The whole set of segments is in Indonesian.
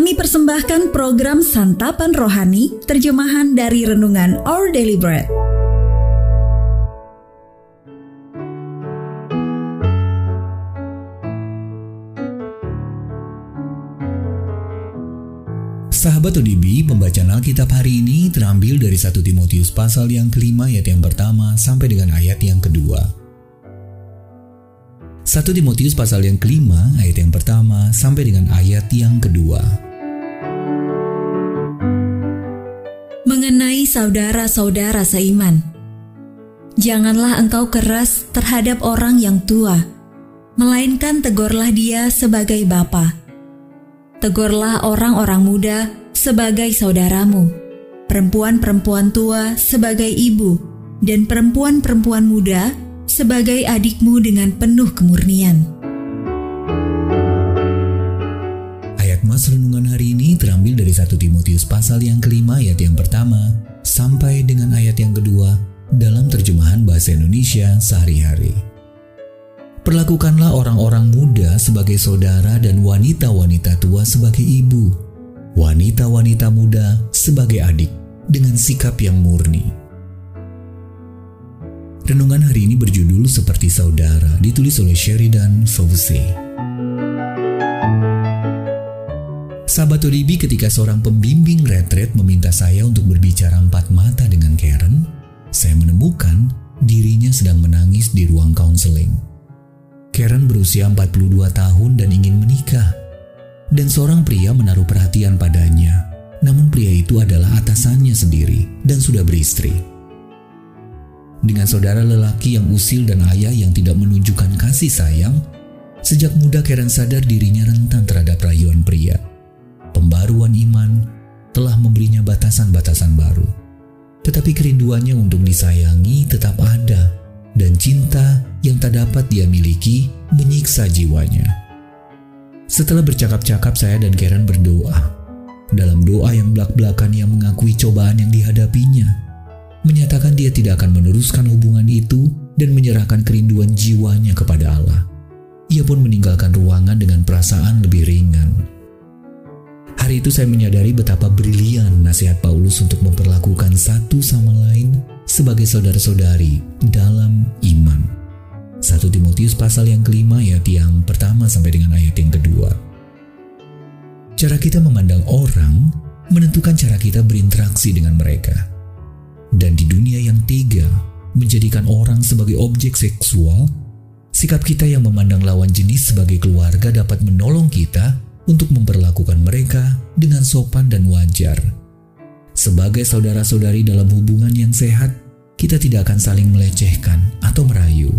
Kami persembahkan program Santapan Rohani, terjemahan dari Renungan Our Daily Bread. Sahabat ODB, pembacaan Alkitab hari ini terambil dari 1 Timotius pasal yang kelima ayat yang pertama sampai dengan ayat yang kedua. 1 Timotius pasal yang kelima ayat yang pertama sampai dengan ayat yang kedua. Saudara-saudara seiman, janganlah engkau keras terhadap orang yang tua, melainkan tegurlah dia sebagai bapa. Tegurlah orang-orang muda sebagai saudaramu, perempuan-perempuan tua sebagai ibu, dan perempuan-perempuan muda sebagai adikmu dengan penuh kemurnian. Ayat mas renungan hari ini terambil dari 1 Timotius pasal yang kelima ayat yang pertama sampai dengan ayat yang kedua dalam terjemahan bahasa Indonesia sehari-hari. Perlakukanlah orang-orang muda sebagai saudara dan wanita-wanita tua sebagai ibu, wanita-wanita muda sebagai adik dengan sikap yang murni. Renungan hari ini berjudul Seperti Saudara, ditulis oleh Sheridan Fauzi. Sahabat Uribi ketika seorang pembimbing retret meminta saya untuk berbicara empat mata dengan Karen, saya menemukan dirinya sedang menangis di ruang konseling. Karen berusia 42 tahun dan ingin menikah. Dan seorang pria menaruh perhatian padanya. Namun pria itu adalah atasannya sendiri dan sudah beristri. Dengan saudara lelaki yang usil dan ayah yang tidak menunjukkan kasih sayang, sejak muda Karen sadar dirinya rentan terhadap rayuan pria. Pembaruan iman telah memberinya batasan-batasan baru. Tetapi kerinduannya untuk disayangi tetap ada dan cinta yang tak dapat dia miliki menyiksa jiwanya. Setelah bercakap-cakap saya dan Karen berdoa. Dalam doa yang belak-belakan ia mengakui cobaan yang dihadapinya. Menyatakan dia tidak akan meneruskan hubungan itu dan menyerahkan kerinduan jiwanya kepada Allah. Ia pun meninggalkan ruangan dengan perasaan lebih ringan. Hari itu saya menyadari betapa brilian nasihat Paulus untuk memperlakukan satu sama lain sebagai saudara-saudari dalam iman. 1 Timotius pasal yang kelima ayat yang pertama sampai dengan ayat yang kedua. Cara kita memandang orang menentukan cara kita berinteraksi dengan mereka. Dan di dunia yang tega, menjadikan orang sebagai objek seksual, sikap kita yang memandang lawan jenis sebagai keluarga dapat menolong kita untuk memperlakukan mereka dengan sopan dan wajar sebagai saudara-saudari dalam hubungan yang sehat, kita tidak akan saling melecehkan atau merayu.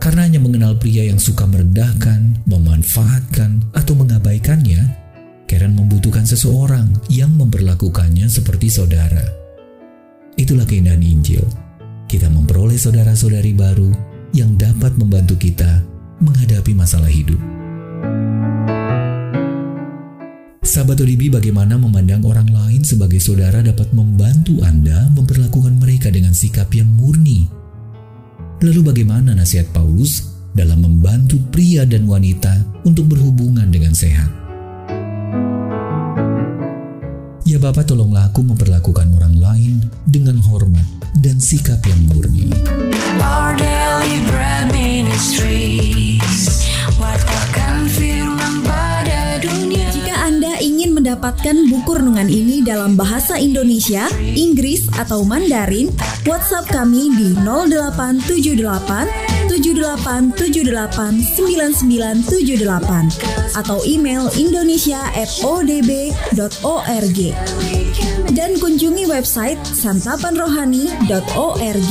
Karena hanya mengenal pria yang suka merendahkan, memanfaatkan, atau mengabaikannya, Karen membutuhkan seseorang yang memperlakukannya seperti saudara. Itulah keindahan Injil. Kita memperoleh saudara-saudari baru yang dapat membantu kita menghadapi masalah hidup. Sahabat ODB bagaimana memandang orang lain sebagai saudara dapat membantu Anda memperlakukan mereka dengan sikap yang murni. Lalu bagaimana nasihat Paulus dalam membantu pria dan wanita untuk berhubungan dengan sehat? Ya Bapak tolonglah aku memperlakukan orang lain dengan hormat dan sikap yang murni. Our mendapatkan buku renungan ini dalam bahasa Indonesia, Inggris, atau Mandarin, WhatsApp kami di 0878 78789978 atau email indonesia@odb.org dan kunjungi website santapanrohani.org.